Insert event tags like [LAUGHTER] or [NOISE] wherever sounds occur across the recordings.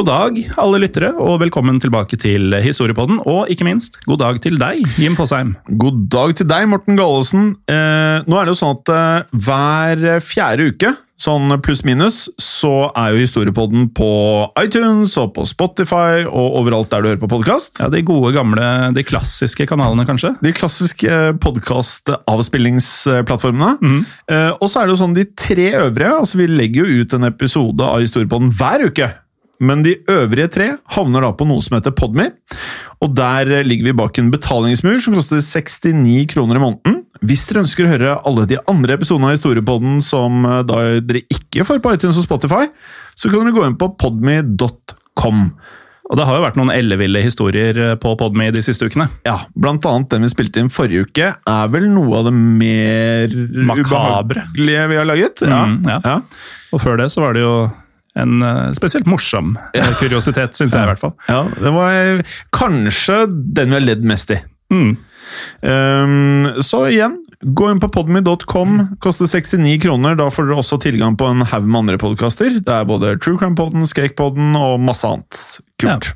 God dag, alle lyttere, og velkommen tilbake til Historiepodden. Og ikke minst, god dag til deg, Jim Fosheim. God dag til deg, Morten Gallesen. Eh, nå er det jo sånn at eh, hver fjerde uke, sånn pluss-minus, så er jo Historiepodden på iTunes og på Spotify og overalt der du hører på podkast. Ja, De gode, gamle, de klassiske kanalene, kanskje? De klassiske podkast-avspillingsplattformene. Eh, og så er det jo sånn de tre øvrige. altså Vi legger jo ut en episode av Historiepodden hver uke. Men de øvrige tre havner da på noe som heter Podme. Og der ligger vi bak en betalingsmur som koster 69 kroner i måneden. Hvis dere ønsker å høre alle de andre episodene av Historiepodden som eh, da dere ikke får på iTunes og Spotify, så kan dere gå inn på podme.com. Og det har jo vært noen elleville historier på Podme de siste ukene. Ja, blant annet den vi spilte inn forrige uke, er vel noe av det mer Makabre. ubehagelige vi har laget. Ja. Mm, ja. ja. Og før det så var det jo en eh, spesielt morsom eh, kuriositet, syns jeg i hvert fall. Ja, det var eh, kanskje den vi har ledd mest i. Mm. Um, så igjen, gå inn på podmy.com. koster 69 kroner. Da får dere også tilgang på en haug med andre podkaster. Det er både True Crime-podden, Poden og masse annet kult.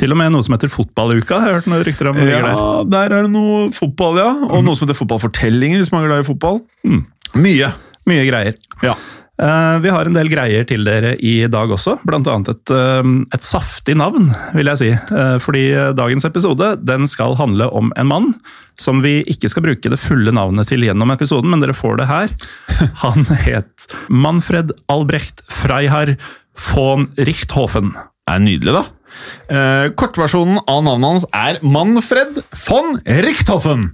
Til og med noe som heter Fotballuka, har jeg hørt noen rykter om. det. der. Ja, der er det noe fotball, ja. Og noe som heter fotballfortellinger, hvis man er glad i fotball. Mm. Mye. Mye greier. Ja. Eh, vi har en del greier til dere i dag også, annet et, eh, et saftig navn, vil jeg si. Eh, fordi dagens episode den skal handle om en mann som vi ikke skal bruke det fulle navnet til gjennom episoden, men dere får det her. [LAUGHS] Han het Manfred Albrecht Freihard von Richthofen. Det er nydelig, da. Eh, kortversjonen av navnet hans er Manfred von Richthofen.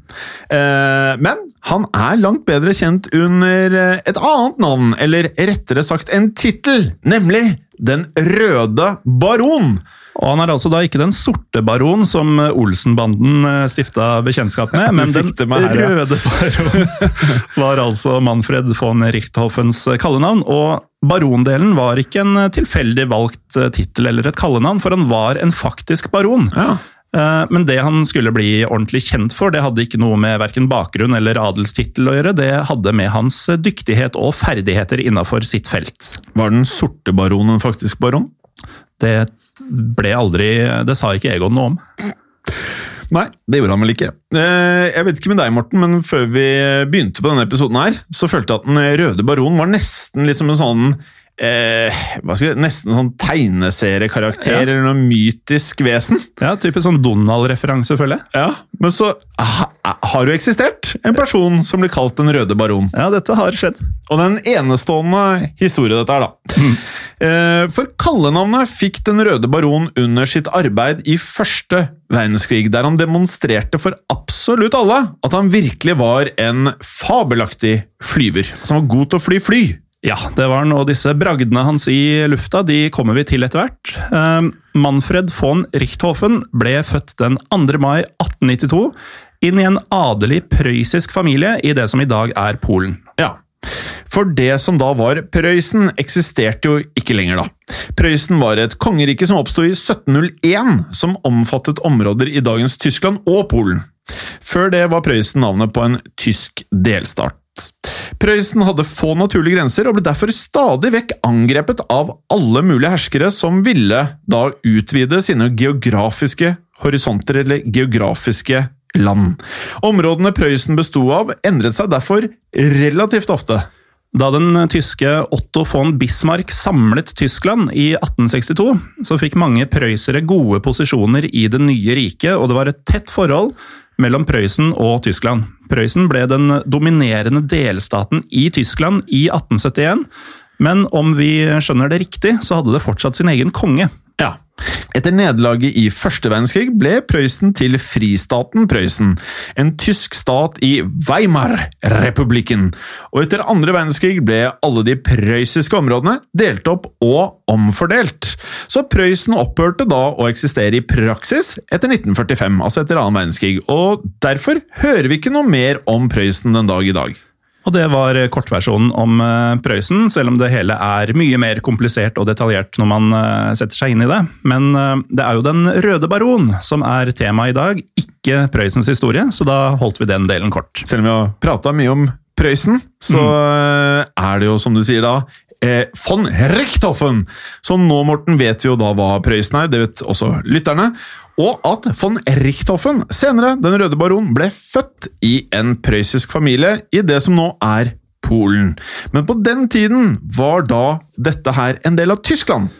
Eh, men han er langt bedre kjent under eh, et annet navn, eller rettere sagt en tittel, nemlig Den røde baron. Og han er altså da ikke den sorte baron som Olsenbanden eh, stifta bekjentskap med, [LAUGHS] men den her, ja. røde baron [LAUGHS] var altså Manfred von Richthoffens kallenavn. Og barondelen var ikke en tilfeldig valgt eh, tittel eller et kallenavn, for han var en faktisk baron. Ja. Eh, Men det han skulle bli ordentlig kjent for, det hadde ikke noe med verken bakgrunn eller adelstittel å gjøre. Det hadde med hans dyktighet og ferdigheter innafor sitt felt. Var den sorte baronen faktisk baron? Det ble aldri Det sa ikke Egon noe om. Nei, det gjorde han vel ikke. Eh, Jeg vet ikke med deg, Morten, men før vi begynte på denne episoden her, så følte jeg at Den røde baron var nesten liksom en sånn eh, jeg, Nesten sånn tegneseriekarakter Ja. eller noe mytisk vesen. Ja, Typisk sånn Donald-referanse, føler jeg. Ja, Men så ha, har jo eksistert en person som blir kalt Den røde baron. Ja, dette har skjedd. Og det er en enestående historie, dette her, da. Eh, For kallenavnet fikk Den røde baron under sitt arbeid i første verdenskrig, der han demonstrerte for absolutt alle at han virkelig var en fabelaktig flyver. Altså han var god til å fly fly. Ja, det var nå disse bragdene hans i lufta, de kommer vi til etter hvert. Eh, Manfred von Richthofen ble født den 2. mai 1892 inn i en adelig prøyssisk familie i det som i dag er Polen. Ja. For det som da var Prøysen, eksisterte jo ikke lenger da. Prøysen var et kongerike som oppsto i 1701, som omfattet områder i dagens Tyskland og Polen. Før det var Prøysen navnet på en tysk delstat. Prøysen hadde få naturlige grenser og ble derfor stadig vekk angrepet av alle mulige herskere som ville da utvide sine geografiske horisonter eller geografiske land. Områdene Prøysen besto av, endret seg derfor relativt ofte. Da den tyske Otto von Bismarck samlet Tyskland i 1862, så fikk mange prøysere gode posisjoner i det nye riket, og det var et tett forhold mellom Prøysen og Tyskland. Prøysen ble den dominerende delstaten i Tyskland i 1871, men om vi skjønner det riktig, så hadde det fortsatt sin egen konge. Ja. Etter nederlaget i første verdenskrig ble Prøysen til Fristaten Prøysen, en tysk stat i Weimar-republikken, og etter andre verdenskrig ble alle de prøyssiske områdene delt opp og omfordelt. Så Prøysen opphørte da å eksistere i praksis etter 1945, altså etter annen verdenskrig, og derfor hører vi ikke noe mer om Prøysen den dag i dag. Og det var kortversjonen om eh, Prøysen, selv om det hele er mye mer komplisert og detaljert når man eh, setter seg inn i det. Men eh, det er jo Den røde baron som er tema i dag, ikke Prøysens historie, så da holdt vi den delen kort. Selv om vi har prata mye om Prøysen, så mm. er det jo, som du sier da, eh, von Richthofen. Så nå, Morten, vet vi jo da hva Prøysen er, det vet også lytterne. Og at von Richthofen, senere Den røde baron, ble født i en prøyssisk familie i det som nå er Polen. Men på den tiden var da dette her en del av Tyskland.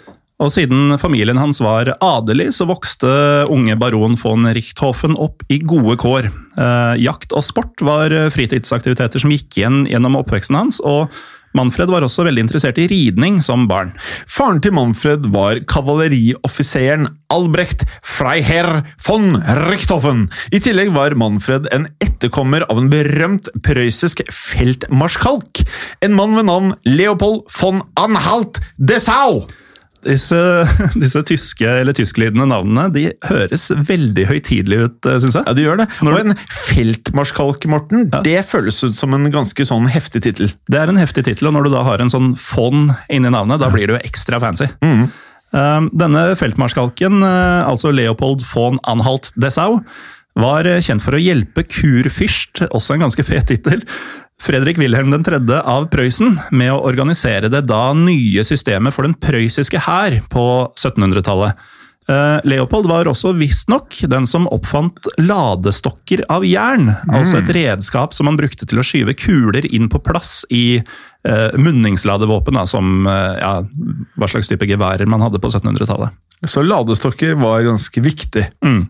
Og siden familien hans var adelig, så vokste unge baron von Richthofen opp i gode kår. Eh, jakt og sport var fritidsaktiviteter som gikk igjen gjennom oppveksten hans, og Manfred var også veldig interessert i ridning som barn. Faren til Manfred var kavallerioffiseren Albrecht Freiherr von Richthofen. I tillegg var Manfred en etterkommer av en berømt prøyssisk feltmarskalk. En mann ved navn Leopold von Anhalt Dessau. Disse, [LAUGHS] disse, tyske eller tysklydende navnene de høres veldig høytidelige ut, syns jeg. Ja, de gjør det. Og en feltmarskalk, Morten, ja. det føles ut som en ganske sånn heftig tittel. Det er en heftig tittel, og når du da har en sånn fond inni navnet, da blir det jo ekstra fancy. Mm. Denne feltmarskalken, eh, altså Leopold von Anhalt Dessau, var kjent for å hjelpe kurfyrst, også en ganske fet tittel, Fredrik Wilhelm 3. av Prøysen med å organisere det da nye systemet for den prøyssiske hær på 1700-tallet. Eh, Leopold var også visstnok den som oppfant ladestokker av jern. Mm. Altså et redskap som man brukte til å skyve kuler inn på plass i uh, munningsladevåpen, da, som uh, ja, hva slags type geværer man hadde på 1700-tallet. Så ladestokker var ganske viktig. Mm.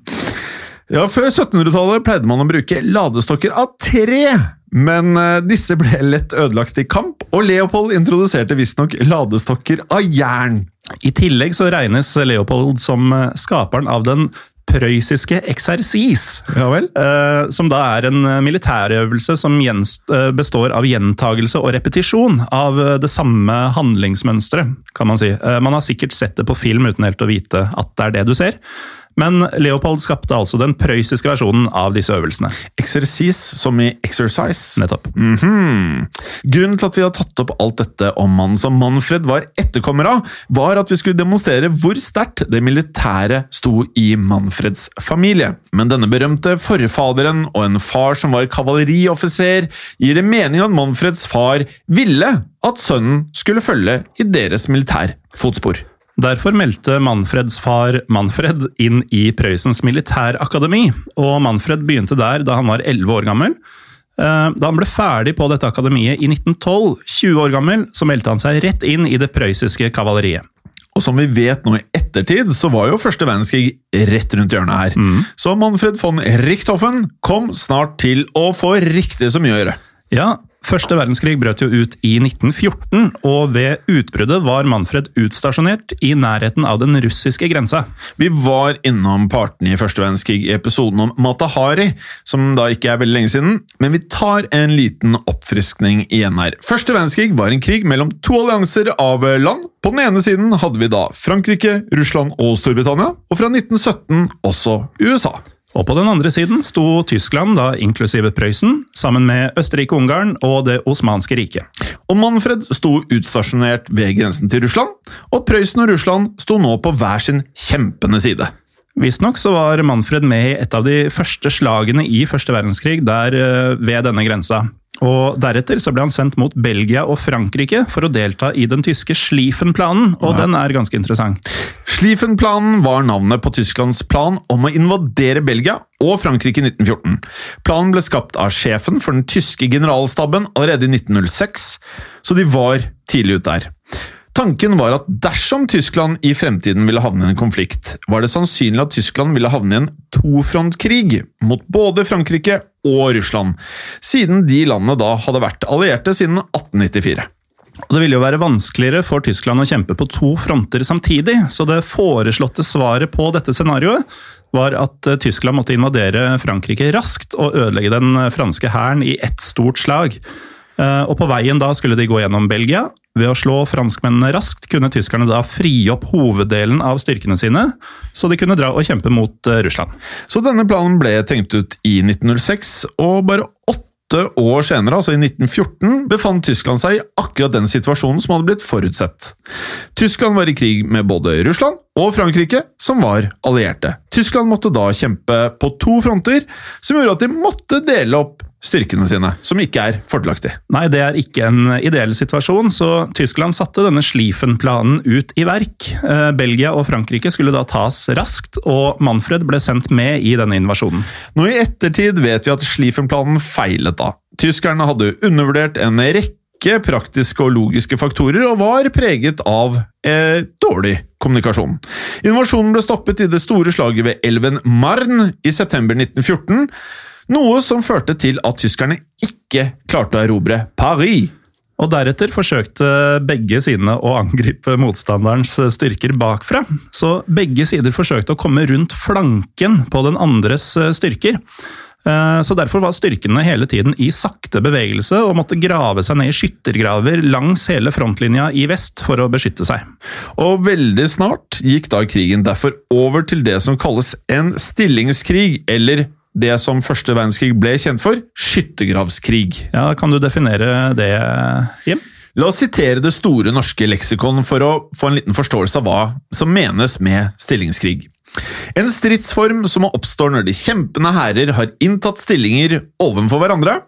Ja, Før 1700-tallet pleide man å bruke ladestokker av tre men uh, disse ble lett ødelagt i kamp, og Leopold introduserte visstnok ladestokker av jern. I tillegg så regnes Leopold som uh, skaperen av den prøyssiske eksersis. Ja vel? Uh, som da er en militærøvelse som består av gjentagelse og repetisjon av det samme handlingsmønsteret, kan man si. man har sikkert sett det på film uten helt å vite at det er det du ser. Men Leopold skapte altså den prøyssiske versjonen av disse øvelsene. Eksersis som i exercise. Nettopp. Mm -hmm. Grunnen til at vi har tatt opp alt dette om mannen som Manfred var etterkommer av, var at vi skulle demonstrere hvor sterkt det militære sto i Manfreds familie. Men denne berømte forfaderen og en far som var kavalerioffiser, gir det mening at Manfreds far ville at sønnen skulle følge i deres militærfotspor. Derfor meldte Manfreds far Manfred inn i Prøysens militærakademi, og Manfred begynte der da han var 11 år gammel. Eh, da han ble ferdig på dette akademiet i 1912, 20 år gammel, så meldte han seg rett inn i det prøyssiske kavaleriet. Og som vi vet nå i ettertid, så var jo første verdenskrig rett rundt hjørnet her. Mm. Så Manfred von Richthofen kom snart til å få riktig så mye å gjøre. Ja, Første verdenskrig brøt jo ut i 1914, og ved utbruddet var Manfred utstasjonert i nærheten av den russiske grensa. Vi var innom partene i første verdenskrig i episoden om Matahari, som da ikke er veldig lenge siden, men vi tar en liten oppfriskning igjen her. Første verdenskrig var en krig mellom to allianser av land. På den ene siden hadde vi da Frankrike, Russland og Storbritannia, og fra 1917 også USA. Og på den andre siden sto Tyskland, da inklusive Prøysen, sammen med Østerrike-Ungarn og Det osmanske riket. Og Manfred sto utstasjonert ved grensen til Russland, og Prøysen og Russland sto nå på hver sin kjempende side. Visstnok så var Manfred med i et av de første slagene i første verdenskrig der eh, ved denne grensa. Og Deretter så ble han sendt mot Belgia og Frankrike for å delta i den tyske Schlieffen-planen, og ja. den er ganske interessant. Schlieffen-planen var navnet på Tysklands plan om å invadere Belgia og Frankrike i 1914. Planen ble skapt av sjefen for den tyske generalstaben allerede i 1906, så de var tidlig ute der. Tanken var at dersom Tyskland i fremtiden ville havne i en konflikt, var det sannsynlig at Tyskland ville havne i en tofrontkrig mot både Frankrike og Russland, siden de landene da hadde vært allierte siden 1894. Og det ville jo være vanskeligere for Tyskland å kjempe på to fronter samtidig, så det foreslåtte svaret på dette scenarioet var at eh, Tyskland måtte invadere Frankrike raskt og ødelegge den franske hæren i ett stort slag. Eh, og På veien da skulle de gå gjennom Belgia. Ved å slå franskmennene raskt kunne tyskerne da fri opp hoveddelen av styrkene sine, så de kunne dra og kjempe mot eh, Russland. Så denne planen ble tenkt ut i 1906, og bare åtte år senere, altså i 1914, befant Tyskland seg i akkurat den situasjonen som hadde blitt forutsett. Tyskland var i krig med både Russland og Frankrike, som var allierte. Tyskland måtte da kjempe på to fronter, som gjorde at de måtte dele opp styrkene sine, som ikke er fordelaktig. Nei, det er ikke en ideell situasjon, så Tyskland satte denne Schlieffen-planen ut i verk. Eh, Belgia og Frankrike skulle da tas raskt, og Manfred ble sendt med i denne invasjonen. Nå i ettertid vet vi at Schlieffen-planen feilet da. Tyskerne hadde undervurdert en rekke praktiske og logiske faktorer, og var preget av eh, dårlig kommunikasjon. Invasjonen ble stoppet i det store slaget ved elven Marne i september 1914. Noe som førte til at tyskerne ikke klarte å erobre Paris. Og Deretter forsøkte begge sidene å angripe motstanderens styrker bakfra. Så begge sider forsøkte å komme rundt flanken på den andres styrker. Eh, så Derfor var styrkene hele tiden i sakte bevegelse og måtte grave seg ned i skyttergraver langs hele frontlinja i vest for å beskytte seg. Og Veldig snart gikk da krigen derfor over til det som kalles en stillingskrig, eller det som første verdenskrig ble kjent for, skyttergravskrig. Ja, Kan du definere det, Jim? La oss sitere det store norske leksikon for å få en liten forståelse av hva som menes med stillingskrig. En stridsform som oppstår når de kjempende hærer har inntatt stillinger ovenfor hverandre,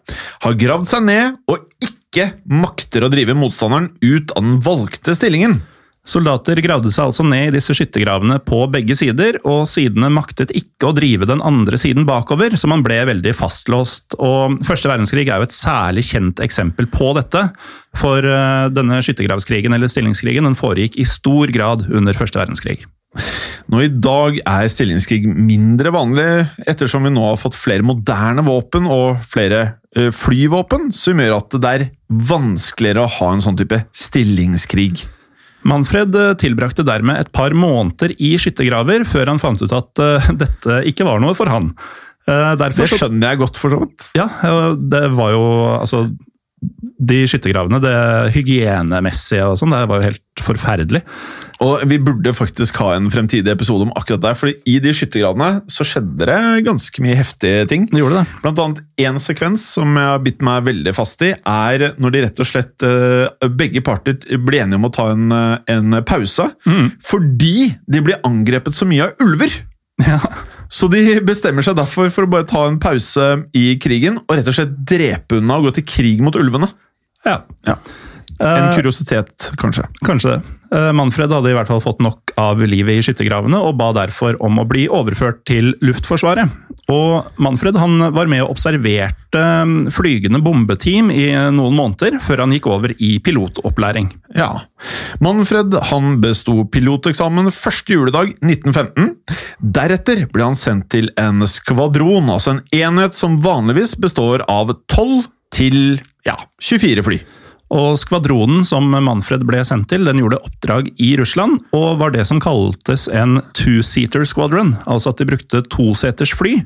har gravd seg ned og ikke makter å drive motstanderen ut av den valgte stillingen. Soldater gravde seg altså ned i disse skyttergravene på begge sider, og sidene maktet ikke å drive den andre siden bakover, så man ble veldig fastlåst. Og Første verdenskrig er jo et særlig kjent eksempel på dette. For eh, denne skyttergravskrigen, eller stillingskrigen, den foregikk i stor grad under første verdenskrig. Nå I dag er stillingskrig mindre vanlig, ettersom vi nå har fått flere moderne våpen og flere eh, flyvåpen, som gjør at det er vanskeligere å ha en sånn type stillingskrig. Manfred eh, tilbrakte dermed et par måneder i skyttergraver før han fant ut at uh, dette ikke var noe for han. Derfor, det skjønner jeg godt, for så vidt. Ja, det var jo altså de skyttergravene, det hygienemessige og sånn, det var jo helt forferdelig. Og Vi burde faktisk ha en fremtidig episode om akkurat det. fordi i de skyttergravene så skjedde det ganske mye heftige ting. Det gjorde det. Blant annet én sekvens som jeg har bitt meg veldig fast i, er når de rett og slett eh, begge parter blir enige om å ta en, eh, en pause. Mm. Fordi de blir angrepet så mye av ulver. [LAUGHS] Ja. Så de bestemmer seg derfor for å bare ta en pause i krigen og rett og slett drepe unna og gå til krig mot ulvene. Ja. ja. En eh, kuriositet, kanskje. Kanskje det. Eh, Manfred hadde i hvert fall fått nok av livet i skyttergravene, og ba derfor om å bli overført til Luftforsvaret. Og Manfred han var med og observerte mm, flygende bombeteam i noen måneder, før han gikk over i pilotopplæring. Ja. Manfred han besto piloteksamen første juledag 1915. Deretter ble han sendt til en skvadron, altså en enhet som vanligvis består av 12 til ja, 24 fly. Og Skvadronen som Manfred ble sendt til, den gjorde oppdrag i Russland, og var det som kaltes en two-seater squadron, altså at de brukte toseters fly.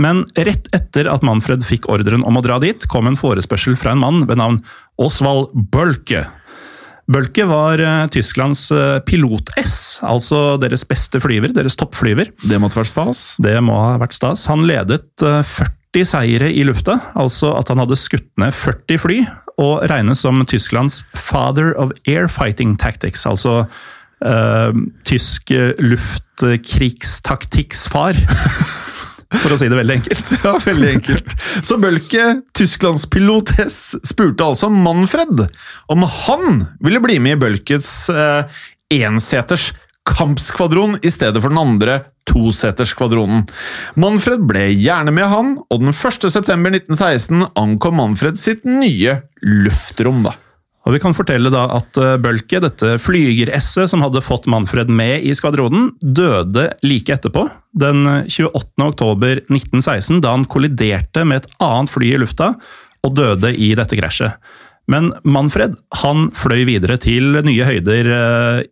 Men rett etter at Manfred fikk ordren om å dra dit, kom en forespørsel fra en mann ved navn Osvald Bølke. Bølke var eh, Tysklands eh, pilot-S, altså deres beste flyver, deres toppflyver. Det måtte vært stas. Det må ha vært stas. Han ledet eh, 40 seire i lufta, altså at han hadde skutt ned 40 fly, og regnes som Tysklands father of air fighting tactics, altså eh, tysk luftkrigstaktikks far. [LAUGHS] For å si det veldig enkelt. [LAUGHS] Ja, veldig enkelt. Så Bølke, Tysklands pilot spurte altså Manfred om han ville bli med i Bølkets eh, enseters kampskvadron i stedet for den andre toseterskvadronen. Manfred ble gjerne med han, og den 1. september 1916 ankom Manfred sitt nye luftrom. da. Og Vi kan fortelle da at eh, Bølke, dette flygeresset som hadde fått Manfred med i skvadronen, døde like etterpå, den 28. oktober 1916, da han kolliderte med et annet fly i lufta og døde i dette krasjet. Men Manfred han fløy videre til nye høyder eh,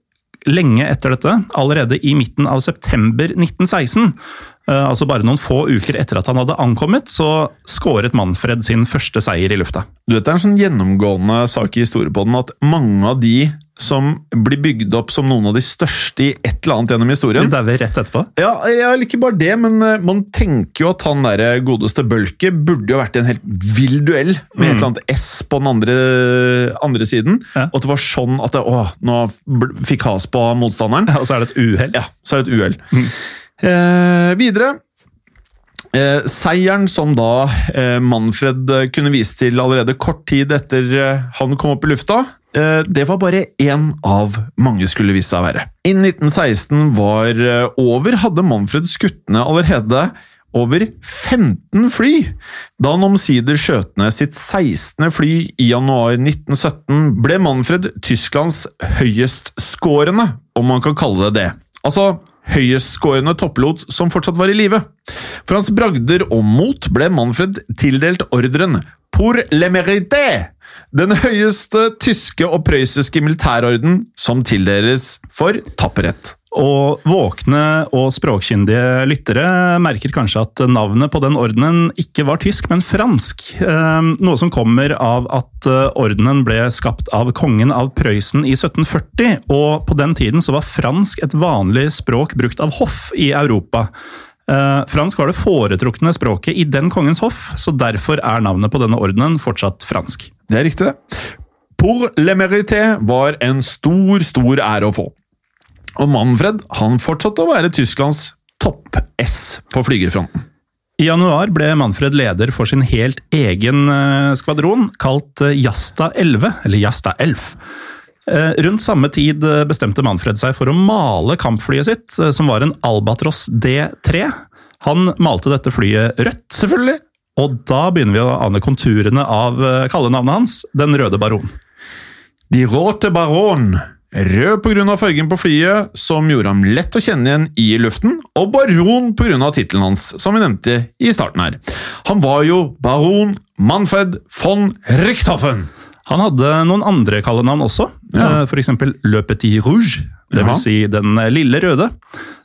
lenge etter dette, allerede i midten av september 1916. eh, Altså bare noen få uker etter at han hadde ankommet, så skåret Manfred sin første seier i lufta. Du vet, Det er en sånn gjennomgående sak i historiepodden at mange av de som blir bygd opp som noen av de største i et eller annet gjennom historien. De er dauer rett etterpå. Ja, ja, ikke bare det, men eh, man tenker jo at han der godeste Bølke burde jo vært i en helt vill duell med et eller annet S på den andre, andre siden. Ja. Og at det var sånn at det, å, nå fikk has på motstanderen. Og så er det et uhell. Ja, så er det et uhell. Eh, videre eh, Seieren som da eh, Manfred eh, kunne vise til allerede kort tid etter eh, han kom opp i lufta, eh, det var bare én av mange skulle vise seg å være. Innen 1916 var eh, over, hadde Manfred skutt ned allerede over 15 fly, da han omsider skjøt ned sitt 16. fly i januar 1917, ble Manfred Tysklands høyestskårende, om man kan kalle det det. Altså høyestskårende topplot som fortsatt var i live. For hans bragder og mot ble Manfred tildelt ordren Pour le mérité, den høyeste tyske og prøyssiske militærorden som tildeles for tapperhet. Og våkne og språkkyndige lyttere merker kanskje at navnet på den ordenen ikke var tysk, men fransk. Eh, Noe som kommer av at eh, ordenen ble skapt av kongen av Prøysen i 1740, og på den tiden så var fransk et vanlig språk brukt av hoff i Europa. Eh, Fransk var det foretrukne språket i den kongens hoff, så derfor er navnet på denne ordenen fortsatt fransk. Det er riktig, det. Pour le mérité var en stor, stor ære å få. Og Manfred han fortsatte å være Tysklands topp-S på flygerfronten. I januar ble Manfred leder for sin helt egen eh, skvadron, kalt eh, Jasta 11, eller Jasta 11. Eh, Rundt samme tid bestemte Manfred seg for å male kampflyet sitt, som var en Albatross D3. Han malte dette flyet rødt, Selvfølgelig. og da begynner vi å ane konturene av kallenavnet hans, Den røde baron. De råte Baron. Rød pga. fargen på flyet, som gjorde ham lett å kjenne igjen i luften, og baron pga. tittelen hans, som vi nevnte i starten her. Han var jo baron Manfred von Richthofen. Han hadde noen andre kallenavn også, Ja. f.eks. for eksempel Le Petit Rouge, det vil si Den lille røde.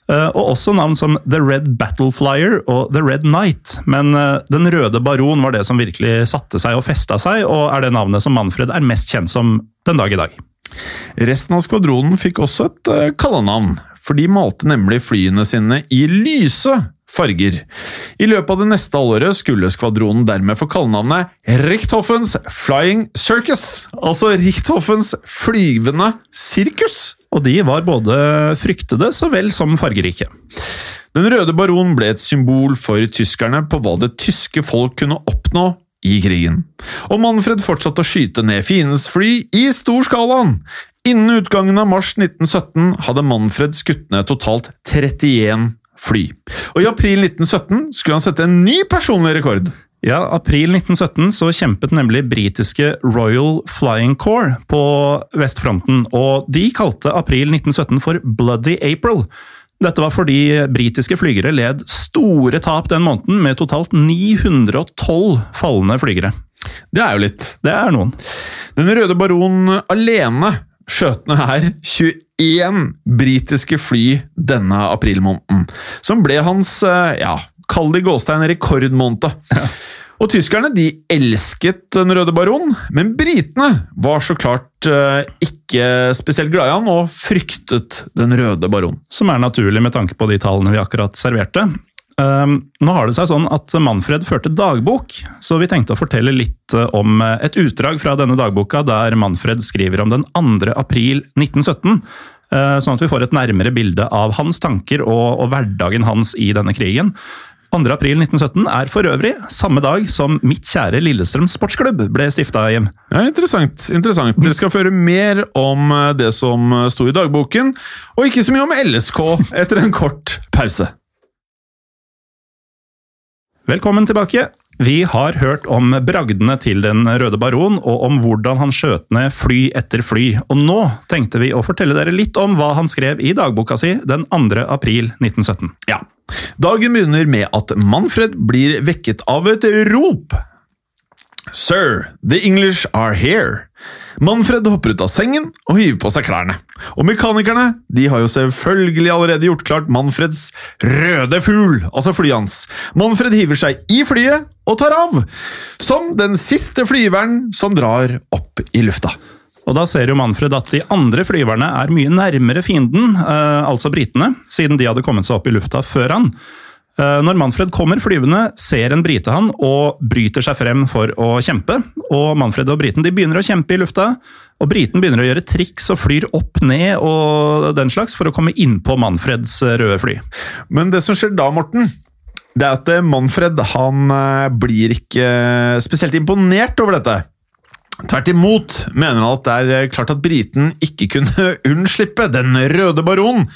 Eh, Og også navn som The Red Battleflyer og The Red Knight. Men eh, Den røde baron var det som virkelig satte seg og festa seg, og er det navnet som Manfred er mest kjent som den dag i dag. Resten av skvadronen fikk også et uh, kallenavn, for de malte nemlig flyene sine i lyse farger. I løpet av det neste halvåret skulle skvadronen dermed få kallenavnet Richthoffens Flying Circus, altså Richthoffens flyvende sirkus. Og de var både fryktede så vel som fargerike. Den røde baron ble et symbol for tyskerne på hva det tyske folk kunne oppnå i krigen. Og Manfred fortsatte å skyte ned fiendens fly i stor skala. Innen utgangen av mars 1917 hadde Manfred skutt ned totalt 31 fly. Og i april 1917 skulle han sette en ny personlig rekord. Ja, april 1917 så kjempet nemlig britiske Royal Flying Corps på vestfronten, og de kalte april 1917 for Bloody April. Dette var fordi britiske flygere led store tap den måneden, med totalt 912 falne flygere. Det er jo litt. Det er noen. Den røde baron alene skjøt ned her 21 britiske fly denne aprilmåneden, som ble hans, eh, ja, kall det i rekordmåned. Og tyskerne de elsket Den røde baron, men britene var så klart eh, ikke spesielt glad i han og fryktet Den røde baron. Som er naturlig med tanke på de tallene vi akkurat serverte. Um, nå har det seg sånn at Manfred førte dagbok, så vi tenkte å fortelle litt eh, om eh, et utdrag fra denne dagboka der Manfred skriver om den 2. april 1917. uh, Sånn at vi får et nærmere bilde av hans tanker og, og hverdagen hans i denne krigen. 2. april 1917 er for øvrig samme dag som mitt kjære Lillestrøm sportsklubb ble stifta, Jim. Ja, Interessant. interessant. Dere skal føre mer om eh, det som sto i dagboken, og ikke så mye om LSK etter en kort pause. Velkommen tilbake. Vi har hørt om bragdene til Den røde baron, og om hvordan han skjøt ned fly etter fly. Og nå tenkte vi å fortelle dere litt om hva han skrev i dagboka si den 2. april 1917. Ja. Dagen begynner med at Manfred blir vekket av et rop. Sir, the English are here. Manfred hopper ut av sengen og hiver på seg klærne. Og mekanikerne de har jo selvfølgelig allerede gjort klart Manfreds røde fugl, altså flyet hans. Manfred hiver seg i flyet og tar av, som den siste flyveren som drar opp i lufta. Og da ser jo Manfred at de andre flyverne er mye nærmere fienden, eh, altså britene, siden de hadde kommet seg opp i lufta før han. Eh, Når Manfred kommer flyvende, ser en brite han og bryter seg frem for å kjempe. Og Manfred og briten de begynner å kjempe i lufta, og briten begynner å gjøre triks og flyr opp ned og den slags for å komme innpå Manfreds røde fly. Men det som skjer da, Morten, det er at eh, Manfred han eh, blir ikke spesielt imponert over dette. Tvert imot mener han at det er eh, klart at briten ikke kunne [LAUGHS] unnslippe den røde baron.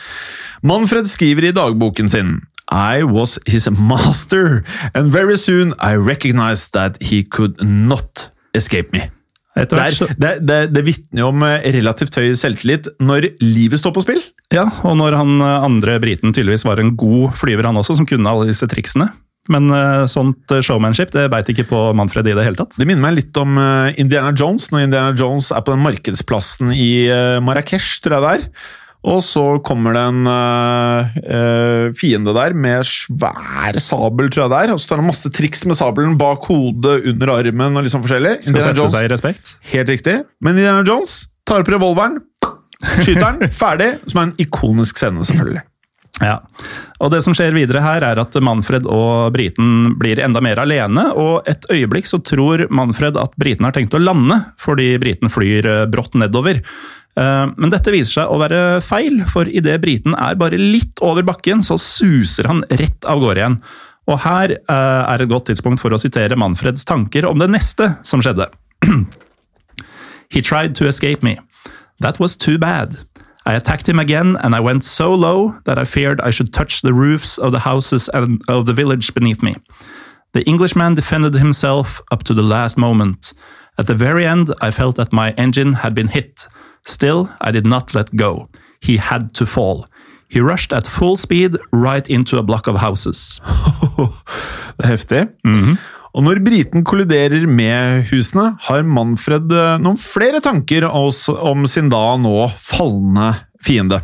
Manfred skriver i dagboken sin I was his master, and very soon I recognized that he could not escape me. Etter Det, det, det, vitner jo om eh, relativt høy selvtillit når livet står på spill. ja, og når han eh, andre briten tydeligvis var en god flyver han også, som kunne alle disse triksene. Men eh, sånt showmanship det beit ikke på Manfred i det hele tatt. Det minner meg litt om Indiana Jones, når Indiana Jones er på den markedsplassen i Marrakech, tror jeg det er. Og så kommer det en eh, fiende der med svær sabel, tror jeg det er. Og så tar han masse triks med sabelen bak hodet, under armen og litt sånn forskjellig. Skal sette Jones, seg i respekt. Helt riktig. Men Indiana Jones tar opp revolveren, skyter den, [LAUGHS] ferdig. Som er en ikonisk scene, selvfølgelig. Ja, og Det som skjer videre her, er at Manfred og briten blir enda mer alene. og Et øyeblikk så tror Manfred at briten har tenkt å lande, fordi briten flyr eh, brått nedover. Eh, Men dette viser seg å være feil, for idet briten er bare litt over bakken, så suser han rett av gårde igjen. Og her eh, er et godt tidspunkt for å sitere Manfreds tanker om det neste som skjedde. [CLEARS THROAT] He tried to escape me. That was too bad. I attacked him again, and I went so low that I feared I should touch the roofs of the houses and of the village beneath me. The Englishman defended himself up to the last moment. At the very end, I felt that my engine had been hit. Still, I did not let go. He had to fall. He rushed at full speed right into a block of houses. [LAUGHS] Det er heftig. Og når briten kolliderer med husene, har Manfred eh, noen flere tanker om sin da nå falne fiende.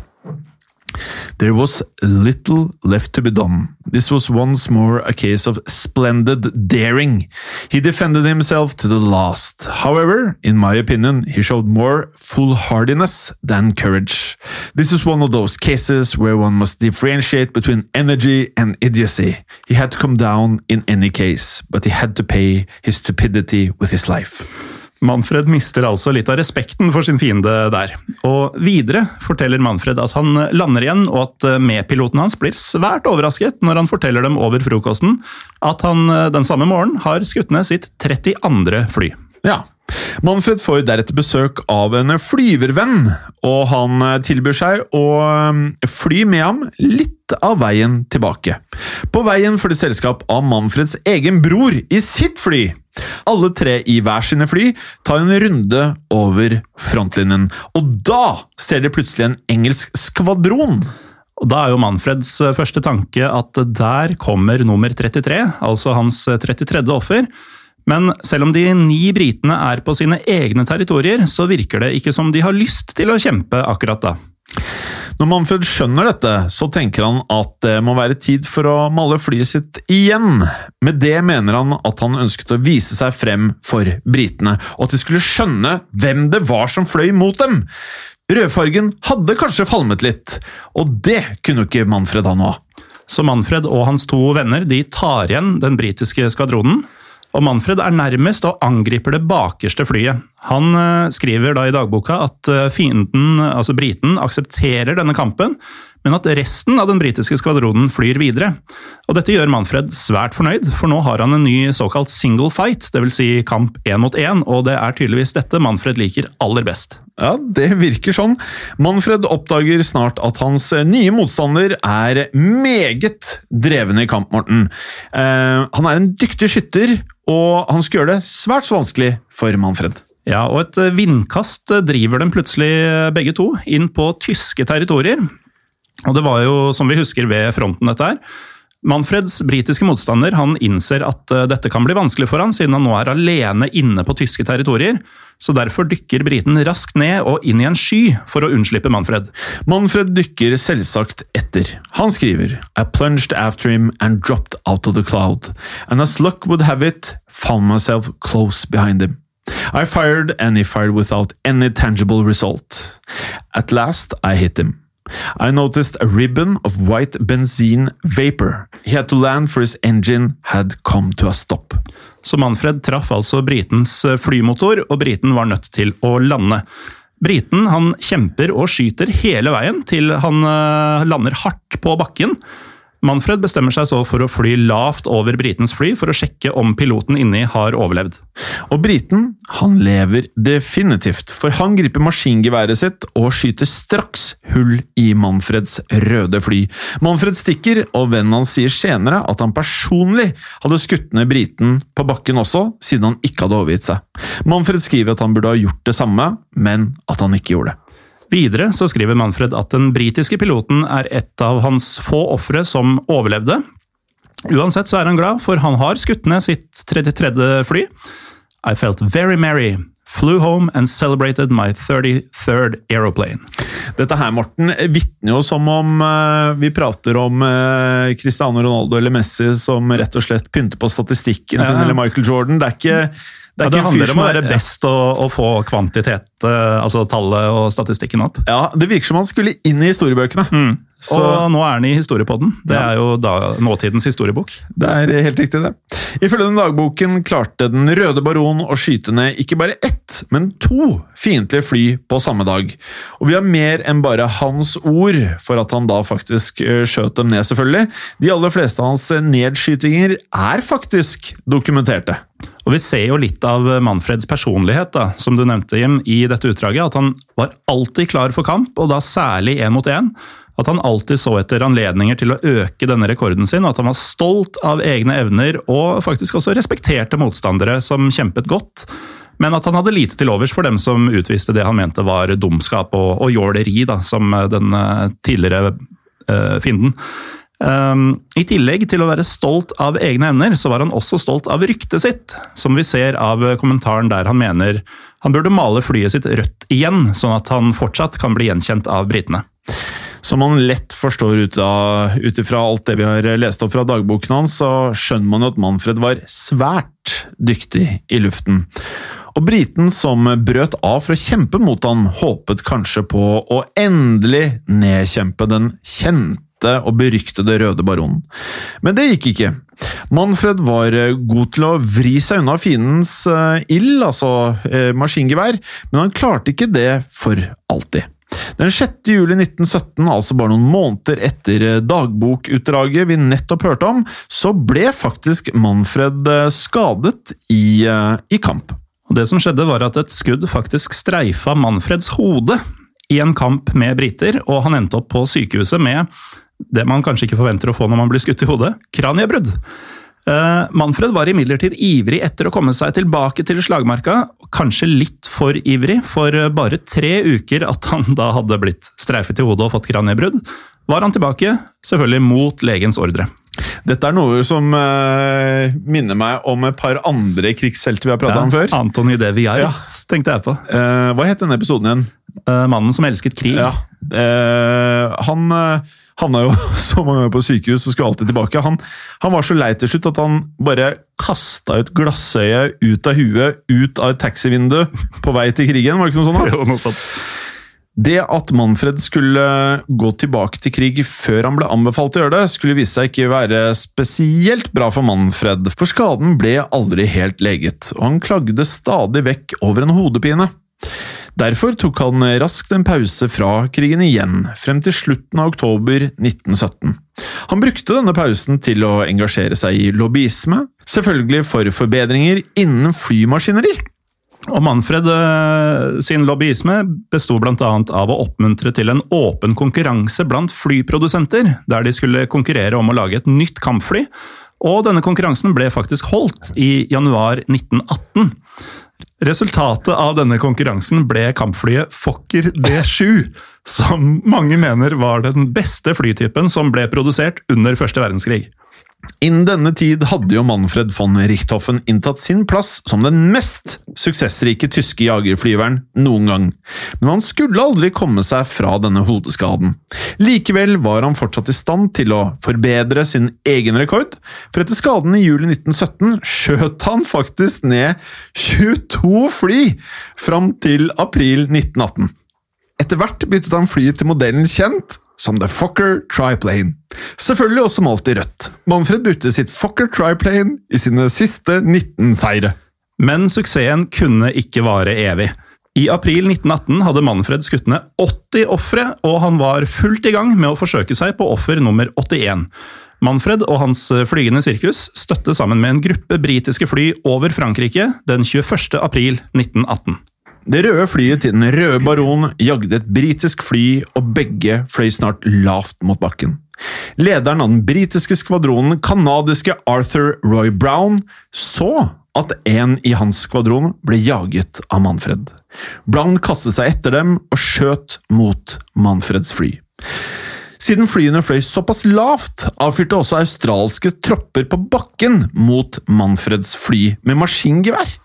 There was little left to be done. This was once more a case of splendid daring. He defended himself to the last. However, in my opinion, he showed more foolhardiness than courage. This is one of those cases where one must differentiate between energy and idiocy. He had to come down in any case, but he had to pay his stupidity with his life. Manfred mister altså litt av respekten for sin fiende der. Og videre forteller Manfred at han lander igjen, og at medpiloten hans blir svært overrasket når han forteller dem over frokosten at han den samme morgenen har skutt ned sitt 32. fly. Ja. Manfred får deretter besøk av en flyvervenn, og han tilbyr seg å um, fly med ham litt av veien tilbake. På veien får de selskap av Manfreds egen bror i sitt fly. Alle tre i hver sine fly tar en runde over frontlinjen, og da ser de plutselig en engelsk skvadron. Og Da er jo Manfreds første tanke at der kommer nummer 33, altså hans 33. offer. Men selv om de ni britene er på sine egne territorier, så virker det ikke som de har lyst til å kjempe akkurat da. Når Manfred skjønner dette, så tenker han at det må være tid for å male flyet sitt igjen. Med det mener han at han ønsket å vise seg frem for britene, og at de skulle skjønne hvem det var som fløy mot dem. Rødfargen hadde kanskje falmet litt, og det kunne ikke Manfred ha av. Så Manfred og hans to venner de tar igjen den britiske skvadronen. Og Manfred er nærmest og angriper det bakerste flyet. Han eh, skriver da i dagboka at eh, fienden, altså briten, aksepterer denne kampen, men at resten av den britiske skvadronen flyr videre. Og Dette gjør Manfred svært fornøyd, for nå har han en ny såkalt single fight, dvs. Si kamp én mot én, og det er tydeligvis dette Manfred liker aller best. Ja, det virker sånn. Manfred oppdager snart at hans nye motstander er meget dreven i kamp, Morten. Eh, han er en dyktig skytter, og han skal gjøre det svært så vanskelig for Manfred. Ja, og et vindkast driver dem plutselig begge to inn på tyske territorier. Og det var jo, som vi husker, ved fronten dette her. Manfreds britiske motstander han innser at eh, dette kan bli vanskelig for han, siden han nå er alene inne på tyske territorier. Så derfor dykker briten raskt ned og inn i en sky for å unnslippe Manfred. Manfred dykker selvsagt etter. Han skriver I plunged after him and dropped out of the cloud, and as luck would have it, found myself close behind him. I fired and he fired without any tangible result. At last I hit him. I noticed a ribbon of white benzene vapor. He had to land for his engine had come to a stop. Så Manfred traff altså britens eh, flymotor, og briten var nødt til å lande. Briten han kjemper og skyter hele veien til han eh, lander hardt på bakken. Manfred bestemmer seg så for å fly lavt over britens fly for å sjekke om piloten inni har overlevd. Og briten, han lever definitivt, for han griper maskingeværet sitt og skyter straks hull i Manfreds røde fly. Manfred stikker, og vennen hans sier senere at han personlig hadde skutt ned briten på bakken også, siden han ikke hadde overgitt seg. Manfred skriver at han burde ha gjort det samme, men at han ikke gjorde det. Videre så skriver Manfred at den britiske piloten er et av hans få ofre som overlevde. Uansett så er han glad, for han har skutt ned sitt 33. fly. I felt very merry. Flew home and celebrated my 33rd aeroplane. Dette her, Morten, vitner jo som om uh, vi prater om uh, Cristiano Ronaldo eller Messi som rett og slett pynter på statistikken sin, eller Michael Jordan. Det er ikke det, ja, det handler om å være best og, og få kvantitet, uh, altså tallet og statistikken opp. Ja, Det virker som han skulle inn i historiebøkene. Mm. Så, og nå er han i historiepodden. Det ja. er jo da, nåtidens historiebok. Det er helt riktig, det. Ifølge den dagboken klarte Den røde baron å skyte ned ikke bare ett, men to fiendtlige fly på samme dag. Og vi har mer enn bare hans ord for at han da faktisk skjøt dem ned, selvfølgelig. De aller fleste av hans nedskytinger er faktisk dokumenterte. Og Vi ser jo litt av Manfreds personlighet, da, som du nevnte, Jim, i dette utdraget. At han var alltid klar for kamp, og da særlig én mot én. At han alltid så etter anledninger til å øke denne rekorden sin, og at han var stolt av egne evner og faktisk også respekterte motstandere som kjempet godt. Men at han hadde lite til overs for dem som utviste det han mente var dumskap og, og jåleri, da, som den eh, tidligere uh, fienden. Um, I tillegg til å være stolt av egne evner, så var han også stolt av ryktet sitt, som vi ser av kommentaren der han mener han burde male flyet sitt rødt igjen, sånn at han fortsatt kan bli gjenkjent av britene. Som man lett forstår ut ifra alt det vi har lest opp fra dagboken hans, så skjønner man jo at Manfred var svært dyktig i luften. Og briten som brøt av for å kjempe mot han, håpet kanskje på å endelig nedkjempe den kjente kjente og beryktede Røde baronen. Men det gikk ikke. Manfred var eh, god til å vri seg unna fiendens eh, ild, altså eh, maskingevær, men han klarte ikke det for alltid. Den 6. juli 1917, altså bare noen måneder etter dagbokutdraget vi nettopp hørte om, så ble faktisk Manfred skadet i, i kamp. Og Det som skjedde, var at et skudd faktisk streifa Manfreds hode i en kamp med briter, og han endte opp på sykehuset med det man kanskje ikke forventer å få når man blir skutt i hodet kraniebrudd. Uh, Manfred var imidlertid ivrig etter å komme seg tilbake til slagmarka, kanskje litt for ivrig, for bare tre uker at han da hadde blitt streifet i hodet og fått kraniebrudd, var han tilbake, selvfølgelig mot legens ordre. Dette er noe som uh, minner meg om et par andre krigshelter vi har prata om før. Antony Deviard, Ja. tenkte jeg på. Uh, hva het denne episoden igjen? Uh, mannen som elsket krig. Ja. Eh, han havna jo [LAUGHS] så mange ganger på sykehus og skulle alltid tilbake. Han, han var så lei til slutt at han bare kasta ut glassøyet ut av huet, ut av et taxivindu på vei til krigen. Var det ikke noe sånt? da? [LAUGHS] Jo, noe sånt. Det at Manfred skulle gå tilbake til krig før han ble anbefalt å gjøre det, skulle vise seg ikke være spesielt bra for Manfred, for skaden ble aldri helt leget, og han klagde stadig vekk over en hodepine. Derfor tok han raskt en pause fra krigen igjen, frem til slutten av oktober 1917. Han brukte denne pausen til å engasjere seg i lobbyisme, selvfølgelig for forbedringer innen flymaskineri. Og Manfred eh, sin lobbyisme besto bl.a. av å oppmuntre til en åpen konkurranse blant flyprodusenter, der de skulle konkurrere om å lage et nytt kampfly. Og denne konkurransen ble faktisk holdt i januar 1918. Resultatet av denne konkurransen ble kampflyet Fokker D7, som mange mener var den beste flytypen som ble produsert under første verdenskrig. Innen denne tid hadde jo Manfred von Richthofen inntatt sin plass som den mest suksessrike tyske jagerflyveren noen gang, men han skulle aldri komme seg fra denne hodeskaden. Likevel var han fortsatt i stand til å forbedre sin egen rekord, for etter skaden i juli 1917 skjøt han faktisk ned 22 fly fram til april 1918. Etter hvert byttet han flyet til modellen kjent som The Fokker Triplane. Selvfølgelig også malt i rødt. Manfred brukte sitt Fokker Triplane i sine siste 19 seire. Men suksessen kunne ikke vare evig. I april 1918 hadde Manfred skutt ned 80 ofre, og han var fullt i gang med å forsøke seg på offer nummer 81. Manfred og hans flygende sirkus støtte sammen med en gruppe britiske fly over Frankrike den 21. april 1918. Det røde flyet til Den røde baron jagde et britisk fly, og begge fløy snart lavt mot bakken. Lederen av den britiske skvadronen, kanadiske Arthur Roy Brown, så at en i hans skvadron ble jaget av Manfred. Brown kastet seg etter dem og skjøt mot Manfreds fly. Siden flyene fløy såpass lavt, avfyrte også australske tropper på bakken mot Manfreds fly med maskingevær.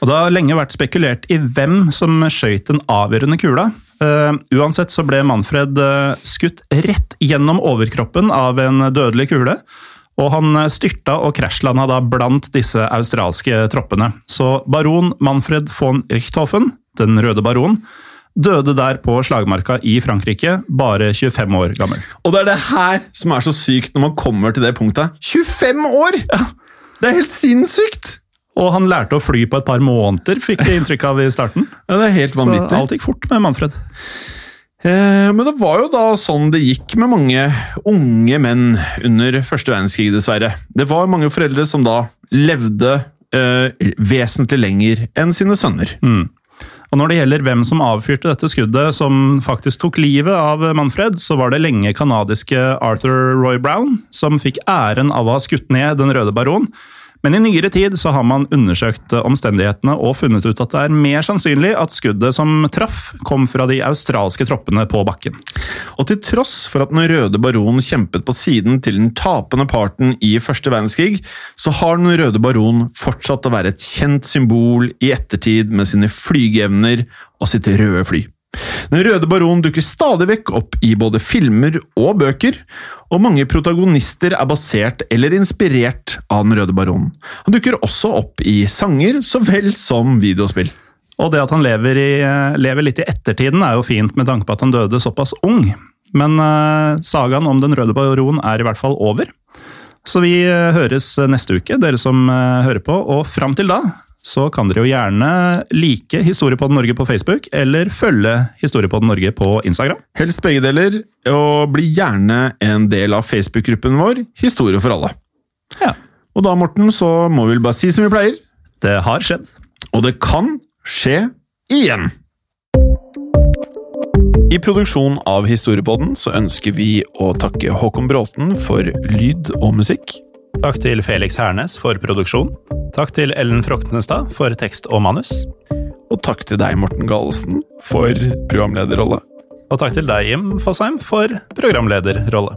Og Det har lenge vært spekulert i hvem som skøyt den avgjørende kula. Uh, uansett så ble Manfred uh, skutt rett gjennom overkroppen av en dødelig kule. Og han styrta og krasjlanda da blant disse australske troppene. Så baron Manfred von Richthofen, den røde baron, døde der på slagmarka i Frankrike, bare 25 år gammel. Og det er det her som er så sykt når man kommer til det punktet. 25 år! Det er helt sinnssykt! Og han lærte å fly på et par måneder, fikk jeg inntrykk av i starten. Ja, det er helt vanvittig. Så alt gikk fort med Manfred. Eh, men det var jo da sånn det gikk med mange unge menn under første verdenskrig, dessverre. Det var mange foreldre som da levde eh, vesentlig lenger enn sine sønner. Og Når det gjelder hvem som avfyrte dette skuddet som faktisk tok livet av Manfred, så var det lenge kanadiske Arthur Roy Brown som fikk æren av å ha skutt ned Den røde baron. Men i nyere tid så har man undersøkt omstendighetene og funnet ut at det er mer sannsynlig at skuddet som traff, kom fra de australske troppene på bakken. Og til tross for at Den røde baron kjempet på siden til den tapende parten i første verdenskrig, så har Den røde baron fortsatt å være et kjent symbol i ettertid med sine flygeevner og sitt røde fly. Den røde baron dukker stadig vekk opp i både filmer og bøker, og mange protagonister er basert eller inspirert av Den røde baron. Han dukker også opp i sanger så vel som videospill. Og det at han lever, i, lever litt i ettertiden er jo fint med tanke på at han døde såpass ung. Men eh, sagaen om Den røde baron er i hvert fall over. Så vi eh, høres neste uke, dere som eh, hører på. Og fram til da så kan dere jo gjerne like Historiepodden Norge på Facebook, eller følge Historiepodden Norge på Instagram. Helst begge deler, og bli gjerne en del av Facebook-gruppen vår Historie for alle. Ja, Og da, Morten, så må vi vel bare si som vi pleier, det har skjedd. og det kan skje igjen! I produksjon av Historiepodden så ønsker vi å takke Håkon Bråten for lyd og musikk. Takk til Felix Hernes for produksjon. Takk til Ellen Froktenestad for tekst og manus. Og takk til deg, Morten Galesen, for programlederrolle. Og takk til deg, Jim Fosheim, for programlederrolle.